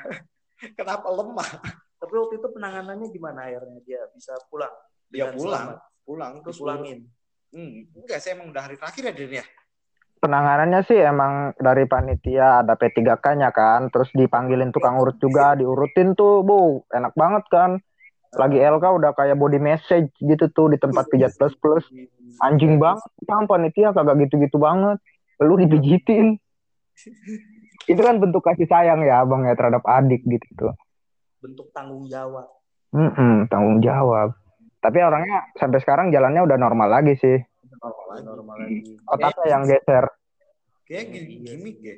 [SPEAKER 1] Kenapa lemah?
[SPEAKER 3] Tapi waktu itu penanganannya gimana akhirnya dia bisa pulang?
[SPEAKER 1] Dia pulang,
[SPEAKER 3] selamat.
[SPEAKER 1] pulang terus
[SPEAKER 3] Dipulangin.
[SPEAKER 1] Hmm, enggak sih emang udah hari terakhir ya Din ya.
[SPEAKER 2] Penanganannya sih emang dari panitia ada P3K-nya kan, terus dipanggilin tukang urut juga, diurutin tuh, bu, enak banget kan. Lagi LK udah kayak body message gitu tuh di tempat pijat plus plus. Anjing banget, kan panitia kagak gitu-gitu banget. Lu dipijitin. Itu kan bentuk kasih sayang ya abang ya terhadap adik gitu tuh.
[SPEAKER 3] Bentuk tanggung jawab.
[SPEAKER 2] Mm-mm, tanggung jawab. Tapi orangnya sampai sekarang jalannya udah normal lagi sih.
[SPEAKER 1] Normal lagi.
[SPEAKER 3] Normal lagi.
[SPEAKER 2] Otaknya yang geser.
[SPEAKER 1] Kayak
[SPEAKER 3] Iya,
[SPEAKER 1] gini
[SPEAKER 3] iya.
[SPEAKER 1] gimmick ya.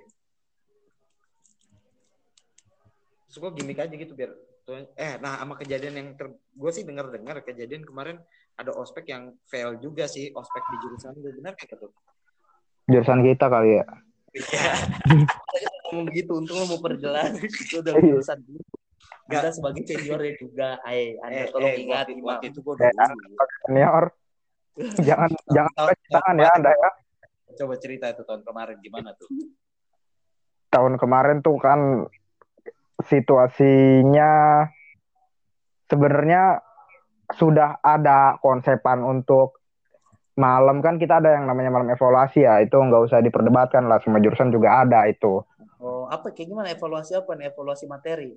[SPEAKER 1] Suka gimmick aja gitu biar eh nah sama kejadian yang ter gue sih dengar dengar kejadian kemarin ada ospek yang fail juga sih ospek di jurusan gue benar kayak gitu
[SPEAKER 2] Jurusan kita kali ya.
[SPEAKER 3] Ngomong begitu, untung mau perjelas. Itu udah
[SPEAKER 2] Iya.
[SPEAKER 3] urusan dulu. Anda sebagai seniornya juga, ay, Anda
[SPEAKER 1] eh,
[SPEAKER 3] tolong
[SPEAKER 1] eh,
[SPEAKER 3] ingat,
[SPEAKER 1] waktu, itu gue udah
[SPEAKER 2] Eh,
[SPEAKER 1] dulu.
[SPEAKER 2] Senior. jangan jangan tangan ya Anda ya.
[SPEAKER 1] coba cerita itu tahun kemarin gimana tuh
[SPEAKER 2] Tahun kemarin tuh kan situasinya sebenarnya sudah ada konsepan untuk malam kan kita ada yang namanya malam evaluasi ya itu nggak usah diperdebatkan lah semua jurusan juga ada itu
[SPEAKER 3] Oh, apa kayak gimana evaluasi apa nih? Evaluasi materi.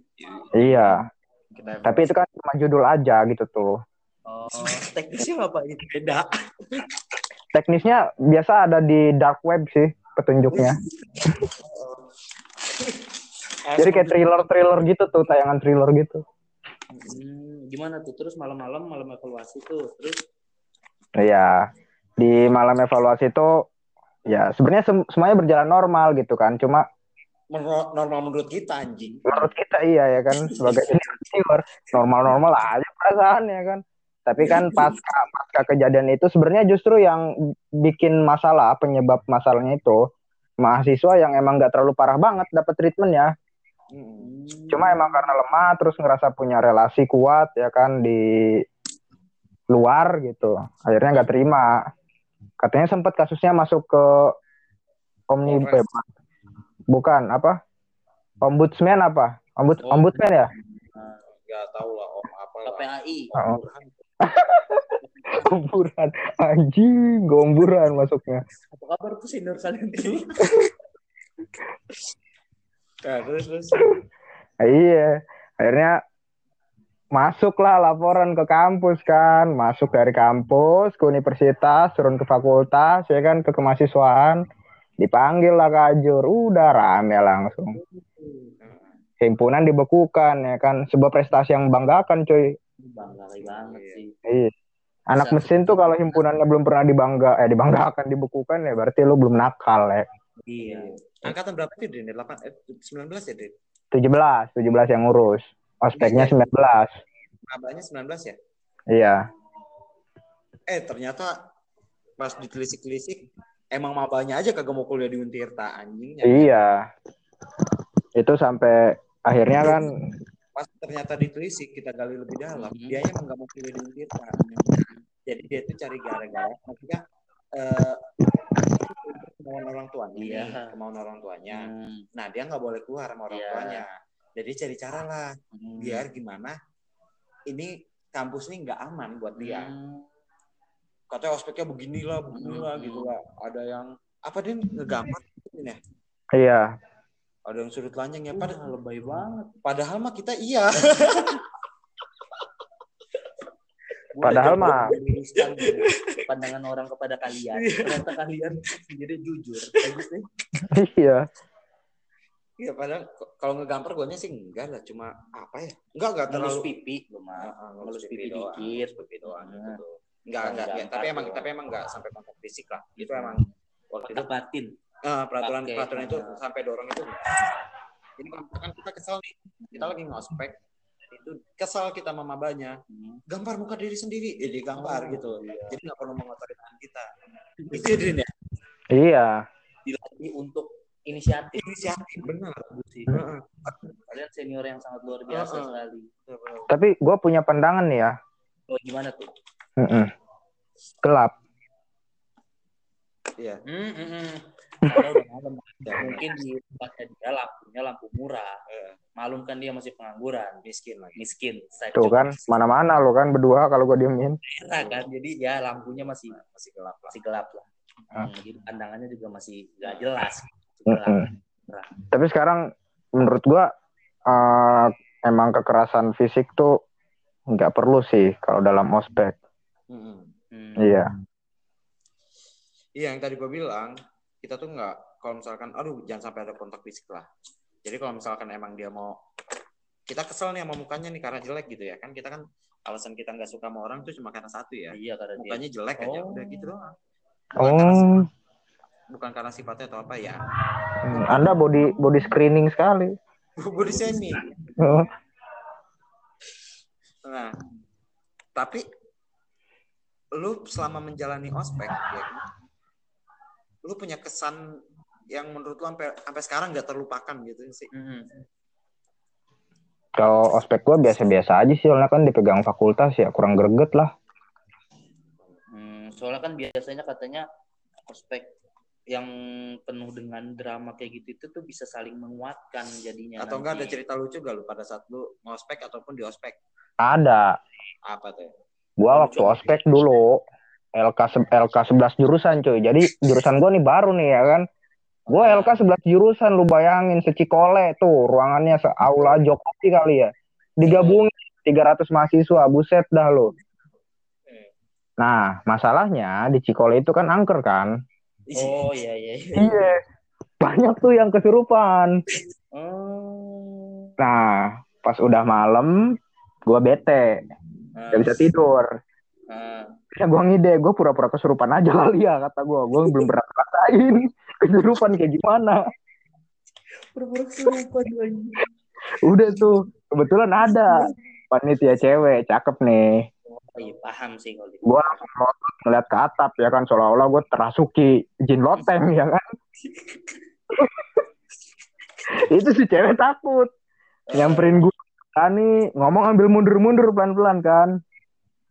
[SPEAKER 2] iya
[SPEAKER 1] kita
[SPEAKER 2] tapi itu kan cuma judul aja gitu tuh
[SPEAKER 3] Oh, teknisnya ngapain?
[SPEAKER 1] Beda.
[SPEAKER 2] Teknisnya biasa ada di dark web sih petunjuknya. Jadi kayak thriller-thriller gitu tuh, tayangan thriller gitu.
[SPEAKER 3] Hmm, gimana tuh? Terus malam-malam malam evaluasi tuh. Terus
[SPEAKER 2] Iya. Di malam evaluasi itu ya sebenarnya sem- semuanya berjalan normal gitu kan. Cuma
[SPEAKER 1] normal menurut kita anjing.
[SPEAKER 2] menurut kita iya ya kan sebagai senior normal-normal aja perasaannya kan. Tapi kan pasca pasca kejadian itu sebenarnya justru yang bikin masalah penyebab masalahnya itu mahasiswa yang emang nggak terlalu parah banget dapat treatmentnya.
[SPEAKER 1] Mm-mm.
[SPEAKER 2] Cuma emang karena lemah terus ngerasa punya relasi kuat ya kan di luar gitu. Akhirnya nggak terima. Katanya sempat kasusnya masuk ke Omni
[SPEAKER 1] Polres.
[SPEAKER 2] eh, bukan apa? Ombudsman apa? Ombud
[SPEAKER 3] Oh.
[SPEAKER 2] ombudsman ya?
[SPEAKER 1] Nggak tahu lah om apa lah.
[SPEAKER 3] KPAI.
[SPEAKER 2] Oh. Gomburan. Anjing, gomburan masuknya.
[SPEAKER 3] Apa kabar tuh senior kalian ini?
[SPEAKER 1] Nah, terus terus.
[SPEAKER 2] Nah, iya. Akhirnya masuklah laporan ke kampus kan, masuk dari kampus ke universitas, turun ke fakultas, ya kan ke kemahasiswaan, dipanggil lah ke Ajur, udah rame langsung. Himpunan dibekukan ya kan, sebuah prestasi yang membanggakan cuy.
[SPEAKER 3] Bangga banget sih.
[SPEAKER 2] Iya. Anak
[SPEAKER 3] Bisa.
[SPEAKER 2] mesin tuh kalau himpunannya belum pernah dibangga, eh dibanggakan, dibekukan ya berarti lu belum nakal ya.
[SPEAKER 3] Iya.
[SPEAKER 1] Angkatan berapa sih, Din? 8 eh 19 ya, Din?
[SPEAKER 2] 17, 17 yang ngurus. Ospeknya
[SPEAKER 1] Iya.
[SPEAKER 2] 19.
[SPEAKER 1] Mabanya 19 ya?
[SPEAKER 2] Iya.
[SPEAKER 1] Eh, ternyata pas ditelisik-telisik emang mabanya aja kagak mau kuliah di Untirta anjingnya.
[SPEAKER 2] Iya. Itu sampai akhirnya kan
[SPEAKER 1] Pas ternyata ditelisik kita gali lebih dalam,
[SPEAKER 3] Mhm.
[SPEAKER 1] dia emang nggak mau kuliah di Untirta. Jadi dia tuh cari gara-gara maksudnya eh kemauan orang tuanya,
[SPEAKER 3] Iya.
[SPEAKER 1] kemauan orang tuanya.
[SPEAKER 3] Hmm.
[SPEAKER 1] Nah, dia nggak boleh keluar sama orang
[SPEAKER 3] Iya.
[SPEAKER 1] tuanya. Jadi cari cara lah
[SPEAKER 3] Hmm.
[SPEAKER 1] biar gimana ini kampus ini nggak aman buat dia.
[SPEAKER 3] Hmm.
[SPEAKER 1] Katanya ospeknya beginilah, beginilah
[SPEAKER 3] Hmm.
[SPEAKER 1] gitu lah. Ada yang apa dia ngegambar ini ya?
[SPEAKER 2] iya.
[SPEAKER 1] Ada yang sudut lanjang ya. Pada,
[SPEAKER 3] Padahal lebay banget.
[SPEAKER 1] padahal mah kita iya.
[SPEAKER 2] Padahal mah-
[SPEAKER 3] pandangan orang kepada kalian. Ternyata kalian sendiri jujur. Bagus nih.
[SPEAKER 2] Iya.
[SPEAKER 1] Iya padahal kalau ngegambar gue sih enggak lah, cuma apa ya? Enggak enggak
[SPEAKER 3] Ngelus
[SPEAKER 1] terlalu
[SPEAKER 3] pipi lu mah.
[SPEAKER 1] Ah, ah,
[SPEAKER 3] ngelus pipi
[SPEAKER 1] doang,
[SPEAKER 3] dikit.
[SPEAKER 1] ngelus pipi doang
[SPEAKER 3] Nah.
[SPEAKER 1] gitu. Enggak enggak, ya,
[SPEAKER 3] diangkat
[SPEAKER 1] tapi emang
[SPEAKER 3] doang.
[SPEAKER 1] tapi emang enggak sampai kontak fisik lah. Itu emang waktu itu
[SPEAKER 3] batin.
[SPEAKER 1] eh, peraturan
[SPEAKER 3] Pakai,
[SPEAKER 1] peraturan itu
[SPEAKER 3] ah.
[SPEAKER 1] sampai dorong itu. Jadi kalau misalkan kita kesel nih, kita lagi ngospek itu kesal kita sama mabanya
[SPEAKER 3] Hmm.
[SPEAKER 1] gambar muka diri sendiri ya digambar
[SPEAKER 3] Oh,
[SPEAKER 1] gitu
[SPEAKER 3] iya.
[SPEAKER 1] jadi nggak perlu mengotori tangan kita itu ya Din ya
[SPEAKER 2] Iya.
[SPEAKER 3] Dilatih untuk inisiatif.
[SPEAKER 1] inisiatif benar. Heeh.
[SPEAKER 3] Kalian senior yang sangat luar biasa
[SPEAKER 1] Heeh.
[SPEAKER 3] sekali.
[SPEAKER 2] Tapi gue punya pandangan nih ya.
[SPEAKER 3] Oh, gimana tuh?
[SPEAKER 2] Mm-mm. Gelap.
[SPEAKER 1] iya.
[SPEAKER 3] Karena udah malam. Mungkin di tempatnya dia lampunya lampu murah.
[SPEAKER 1] Iya.
[SPEAKER 3] Malum kan dia masih pengangguran,
[SPEAKER 1] miskin lagi
[SPEAKER 3] miskin. Saya
[SPEAKER 2] Tuh kan, mana-mana lo kan berdua kalau gue diemin.
[SPEAKER 3] Nah, kan jadi ya lampunya masih
[SPEAKER 1] masih gelap lah
[SPEAKER 3] masih gelap lah.
[SPEAKER 2] Ah.
[SPEAKER 3] Hmm, jadi pandangannya juga masih nggak jelas. Gelap.
[SPEAKER 2] Mm-mm. Tapi sekarang menurut gue eh, emang kekerasan fisik tuh nggak perlu sih kalau dalam ospek.
[SPEAKER 1] Mm-mm.
[SPEAKER 3] Hmm.
[SPEAKER 2] Iya.
[SPEAKER 1] Iya yang tadi gue bilang kita tuh nggak kalau misalkan aduh jangan sampai ada kontak fisik lah. Jadi kalau misalkan emang dia mau kita kesel nih sama mukanya nih karena jelek gitu ya kan kita kan alasan kita nggak suka sama orang tuh cuma karena satu ya
[SPEAKER 3] Iya karena dia
[SPEAKER 1] mukanya jelek aja
[SPEAKER 3] Oh.
[SPEAKER 1] udah gitu doang. Bukan, karena,
[SPEAKER 2] Oh,
[SPEAKER 1] bukan karena sifatnya atau apa ya.
[SPEAKER 2] hmm, Anda body body screening sekali.
[SPEAKER 1] Body shaming.
[SPEAKER 2] Oh,
[SPEAKER 1] Nah, tapi lu selama menjalani ospek ya kan, lu punya kesan yang menurut lu sampai sampai sekarang nggak terlupakan gitu sih.
[SPEAKER 3] Hmm.
[SPEAKER 2] Kalau ospek gue biasa-biasa aja sih, soalnya kan dipegang fakultas ya kurang greget lah.
[SPEAKER 3] Hmm, soalnya kan biasanya katanya ospek yang penuh dengan drama kayak gitu itu tuh bisa saling menguatkan jadinya.
[SPEAKER 1] Atau enggak ada
[SPEAKER 3] nanti.
[SPEAKER 1] cerita lucu gak lu pada saat lu ngospek ataupun di ospek?
[SPEAKER 2] Ada.
[SPEAKER 1] Apa tuh?
[SPEAKER 2] Gua waktu ospek dulu LK LK 11 jurusan cuy. Jadi jurusan gua nih baru nih ya kan. Gua LK 11 jurusan lu bayangin secikole tuh ruangannya seaula Jokowi kali ya. Digabungin 300 mahasiswa, buset dah lu. Nah, masalahnya di Cikole itu kan angker kan.
[SPEAKER 3] Oh iya iya. iya.
[SPEAKER 2] Iya. Banyak tuh yang kesurupan.
[SPEAKER 3] Oh.
[SPEAKER 2] Nah, pas udah malam, gua bete,
[SPEAKER 3] Nah,
[SPEAKER 2] gak bisa tidur.
[SPEAKER 3] nah.
[SPEAKER 2] Ya gua ngide, gua pura-pura kesurupan aja kali ya kata gua. Gua belum pernah rasain kesurupan kayak gimana.
[SPEAKER 3] Pura-pura kesurupan anjing.
[SPEAKER 2] Udah tuh, kebetulan ada panitia cewek, cakep nih.
[SPEAKER 3] Oh, iya, paham sih kalau gitu.
[SPEAKER 2] Langsung melotot ngeliat ke atap ya kan, seolah-olah gua terasuki jin loteng ya kan. itu si cewek takut. Nyamperin gua, Tani ngomong ambil mundur-mundur pelan-pelan kan.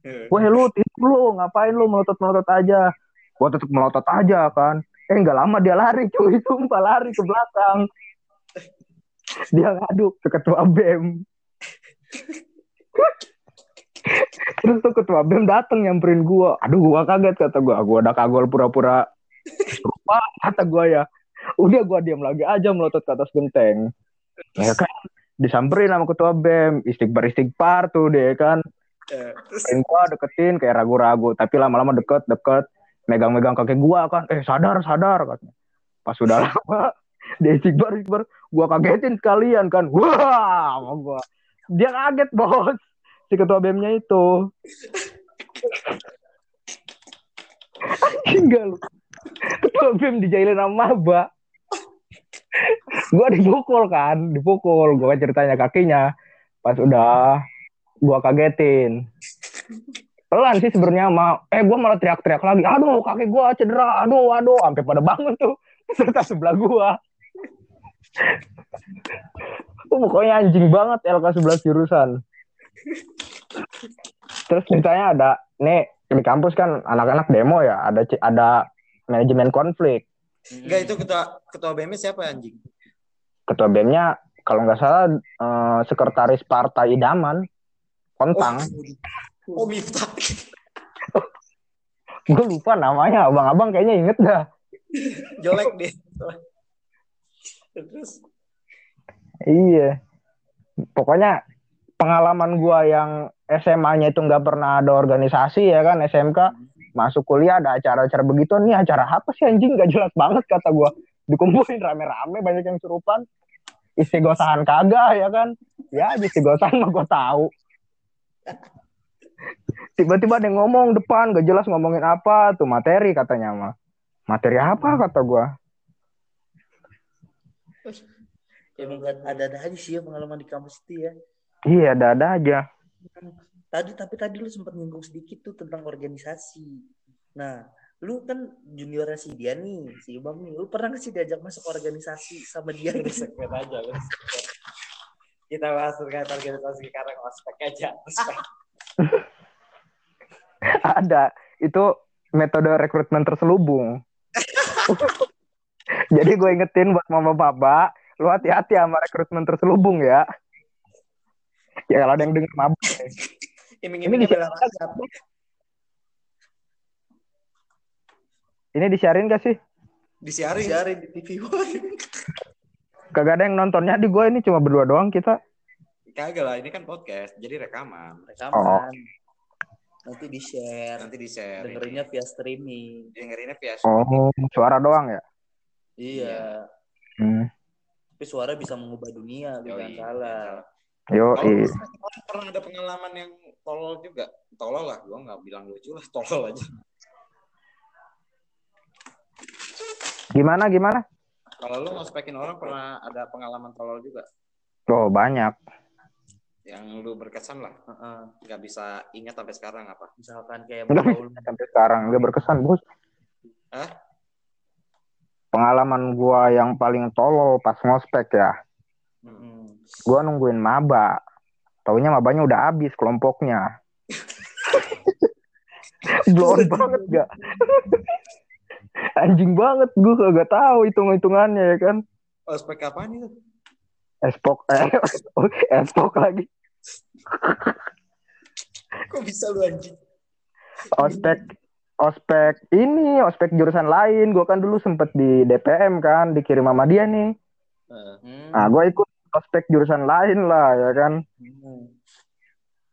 [SPEAKER 2] Weh lu tidur lu, ngapain lu melotot-melotot aja. Gua tetep melotot aja kan. Eh nggak lama dia lari cuy, sumpah lari ke belakang. Dia ngaduk ke ketua BEM. Terus tuh ketua BEM dateng nyamperin gua. Aduh gua kaget kata gua. Gua udah kagol pura-pura lupa kata gua ya. Udah gua diam lagi aja melotot ke atas genteng. Ya kan disamperin sama ketua BEM, istighbar istighbar tuh dia kan.
[SPEAKER 1] Eh,
[SPEAKER 2] Pengen gua deketin kayak ragu-ragu, tapi lama-lama deket deket megang-megang kaki gua kan, eh sadar sadar katanya. Pas sudah lama dia istighbar istighbar, gua kagetin sekalian kan, wah sama gua. Dia kaget bos, si ketua BEM-nya itu. Anjing gak lu? Ketua BEM dijailin sama maba. Gua dipukul kan, dipukul. Gua kan ceritanya kakinya. Pas udah gua kagetin. Pelan sih sebenarnya mau. Eh gua malah teriak-teriak lagi. Aduh kaki gua cedera. Aduh aduh sampai pada bangun tuh serta sebelah gua. Oh, pokoknya anjing banget LK 11 jurusan. Terus ceritanya ada nih di kampus kan anak-anak demo ya, ada ada manajemen konflik.
[SPEAKER 1] Enggak itu ketua ketua BM siapa anjing?
[SPEAKER 2] Ketua BEM-nya kalau nggak salah eh, sekretaris partai idaman Kontang.
[SPEAKER 1] Oh, Miftah.
[SPEAKER 2] Gue lupa namanya, abang-abang kayaknya inget dah.
[SPEAKER 1] Jelek deh. Terus
[SPEAKER 2] Iya. Pokoknya pengalaman gua yang SMA-nya itu nggak pernah ada organisasi ya kan SMK masuk kuliah ada acara-acara begitu nih acara apa sih anjing? Gak jelas banget kata gua. Dikumpulin rame-rame banyak yang serupan istigosahan kagak ya kan? Ya istigosahan mah gua tahu. Tiba-tiba ada yang ngomong depan gak jelas ngomongin apa tuh materi katanya mah. Materi apa kata gua.
[SPEAKER 3] Emang kan ada-ada aja sih ya pengalaman di kampus itu ya.
[SPEAKER 2] iya ada-ada aja
[SPEAKER 3] Tadi tapi tadi lu sempat nyinggung sedikit tuh tentang organisasi. Nah, lu kan juniornya si dia nih, si Imam nih. Lu pernah gak sih diajak masuk organisasi sama dia gitu?
[SPEAKER 1] segmen aja lu. Kita bahas terkait organisasi sekarang ospek aja. Ospek.
[SPEAKER 2] ada itu metode rekrutmen terselubung jadi gue ingetin buat mama papa lu hati-hati sama rekrutmen terselubung ya ya kalau ada yang denger mabuk Ini
[SPEAKER 1] bela
[SPEAKER 2] ini disiarin gak sih
[SPEAKER 1] Disiarin.
[SPEAKER 3] Siarin di TV One.
[SPEAKER 2] kagak ada yang nontonnya di gue ini cuma berdua doang kita
[SPEAKER 1] Kagak lah, ini kan podcast, jadi rekaman.
[SPEAKER 3] Rekaman. Nanti di-share.
[SPEAKER 1] Nanti di-share.
[SPEAKER 3] Dengerinnya via streaming.
[SPEAKER 1] Dengerinnya via
[SPEAKER 2] oh suara doang ya
[SPEAKER 3] Iya.
[SPEAKER 2] hmm.
[SPEAKER 3] Tapi suara bisa mengubah dunia, bukan salah.
[SPEAKER 2] Yo
[SPEAKER 1] Kalau
[SPEAKER 2] i.
[SPEAKER 1] misalnya orang pernah ada pengalaman yang tolol juga, tolol lah, gua nggak bilang lucu lah, tolol aja.
[SPEAKER 2] gimana gimana
[SPEAKER 1] Kalau lu ngospekin orang pernah ada pengalaman tolol juga,
[SPEAKER 2] oh banyak
[SPEAKER 1] yang lu berkesan lah,
[SPEAKER 3] Heeh.
[SPEAKER 1] nggak bisa ingat sampai sekarang apa?
[SPEAKER 3] Misalkan kayak bergaul
[SPEAKER 2] sampai sekarang nggak berkesan bos
[SPEAKER 1] Hah?
[SPEAKER 2] pengalaman gua yang paling tolol pas ngospek ya Gua nungguin maba. Taunya mabanya udah habis kelompoknya. Blown banget gak? Anjing banget gua kagak tahu hitung hitungannya ya kan?
[SPEAKER 1] Ospek apaan itu?
[SPEAKER 2] espok eh espok lagi.
[SPEAKER 1] Kok bisa lu anjing?
[SPEAKER 2] ospek ospek ini ospek jurusan lain. Gua kan dulu sempet di DPM kan dikirim sama dia nih.
[SPEAKER 3] Hmm.
[SPEAKER 2] nah gua ikut ospek jurusan lain lah ya kan
[SPEAKER 3] Hmm.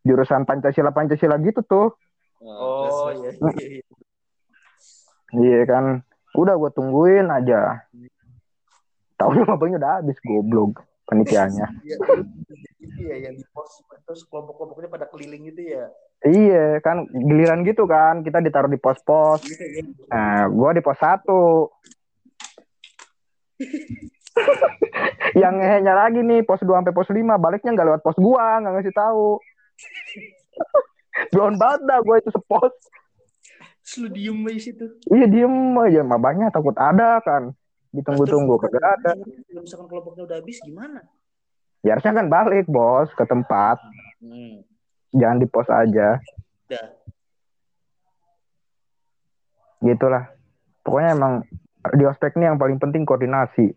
[SPEAKER 2] jurusan Pancasila Pancasila gitu tuh
[SPEAKER 3] Oh
[SPEAKER 1] terus,
[SPEAKER 3] iya.
[SPEAKER 1] terus.
[SPEAKER 3] iya, iya.
[SPEAKER 2] Iya kan. Udah gue tungguin aja. Tahunya mabangnya udah habis goblok penitiannya.
[SPEAKER 3] Iya, iya yang di pos terus kelompok-kelompoknya pada keliling gitu ya.
[SPEAKER 2] iya kan giliran gitu kan kita ditaruh di pos-pos. Nah, gue di pos satu. Yang ngehenya lagi nih pos 2 sampai pos 5 baliknya nggak lewat pos gua, nggak ngasih tahu. Belum banget dah gue itu sepos.
[SPEAKER 3] Lu diem di situ.
[SPEAKER 2] Iya diem aja, mabahnya takut ada kan. Ditunggu-tunggu kagak ada.
[SPEAKER 3] Kalau misalkan kelompoknya udah habis gimana?
[SPEAKER 2] Ya harusnya kan balik bos ke tempat,
[SPEAKER 3] Hmm.
[SPEAKER 2] jangan di pos aja.
[SPEAKER 3] Udah.
[SPEAKER 2] Gitulah. Pokoknya emang di ospek ini yang paling penting koordinasi.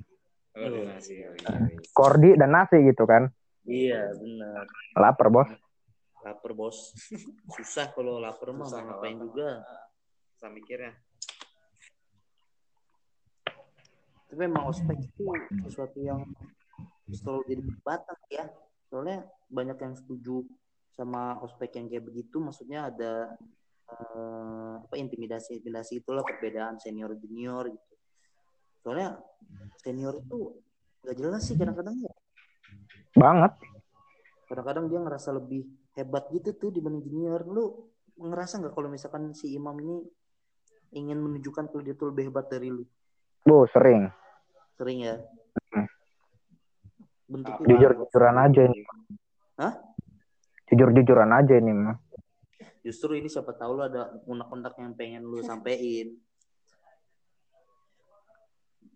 [SPEAKER 1] Koordinasi, iya, iya.
[SPEAKER 2] Kordi dan nasi gitu kan.
[SPEAKER 3] Iya benar.
[SPEAKER 2] Lapar bos.
[SPEAKER 3] Laper bos. Susah kalau lapar mah
[SPEAKER 1] Susah
[SPEAKER 3] mau ngapain
[SPEAKER 1] lapar.
[SPEAKER 3] juga.
[SPEAKER 1] Susah mikirnya.
[SPEAKER 3] Tapi memang ospek itu sesuatu yang selalu jadi perdebatan ya. Soalnya banyak yang setuju sama ospek yang kayak begitu. Maksudnya ada eh, apa intimidasi intimidasi itulah perbedaan senior junior gitu. Soalnya senior itu nggak jelas sih kadang-kadang ya.
[SPEAKER 2] Banget.
[SPEAKER 3] Kadang-kadang dia ngerasa lebih hebat gitu tuh dibanding junior. Lu ngerasa nggak kalau misalkan si imam ini ingin menunjukkan kalau dia tuh lebih hebat dari lu?
[SPEAKER 2] Bu, sering.
[SPEAKER 3] Sering ya.
[SPEAKER 2] Hmm.
[SPEAKER 3] Bentuknya
[SPEAKER 2] Jujur-jujuran aja ini.
[SPEAKER 3] Hah?
[SPEAKER 2] Jujur-jujuran aja ini mah.
[SPEAKER 3] Justru ini siapa tahu lu ada unek-unek yang pengen lu sampein.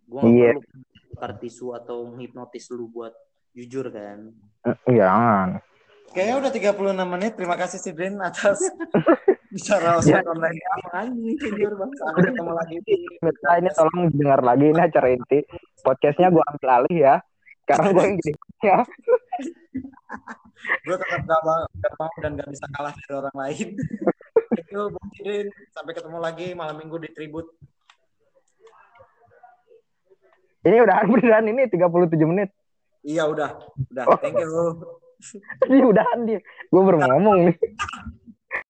[SPEAKER 3] Gua nggak
[SPEAKER 2] Iya.
[SPEAKER 3] perlu tukar tisu atau menghipnotis lu buat jujur kan.
[SPEAKER 2] Eh, Jangan.
[SPEAKER 1] Kayaknya udah 36 menit. Terima kasih Sidrin atas bicara ospek online.
[SPEAKER 3] Anjing jujur bang.
[SPEAKER 1] Sampai ketemu lagi di
[SPEAKER 2] Mitra ini tolong dengar lagi ini acara inti. Podcastnya gue ambil alih ya. Sekarang gue yang jadi ya.
[SPEAKER 1] gue tetap gak mau, gak mau dan gak bisa kalah dari orang lain. Thank you, Bang Sidin. Sampai ketemu lagi malam minggu di Tribut.
[SPEAKER 2] Ini udah beneran ini 37 menit.
[SPEAKER 1] Iya udah, udah. Thank you.
[SPEAKER 2] Ini udahan dia. Gue baru ngomong nih.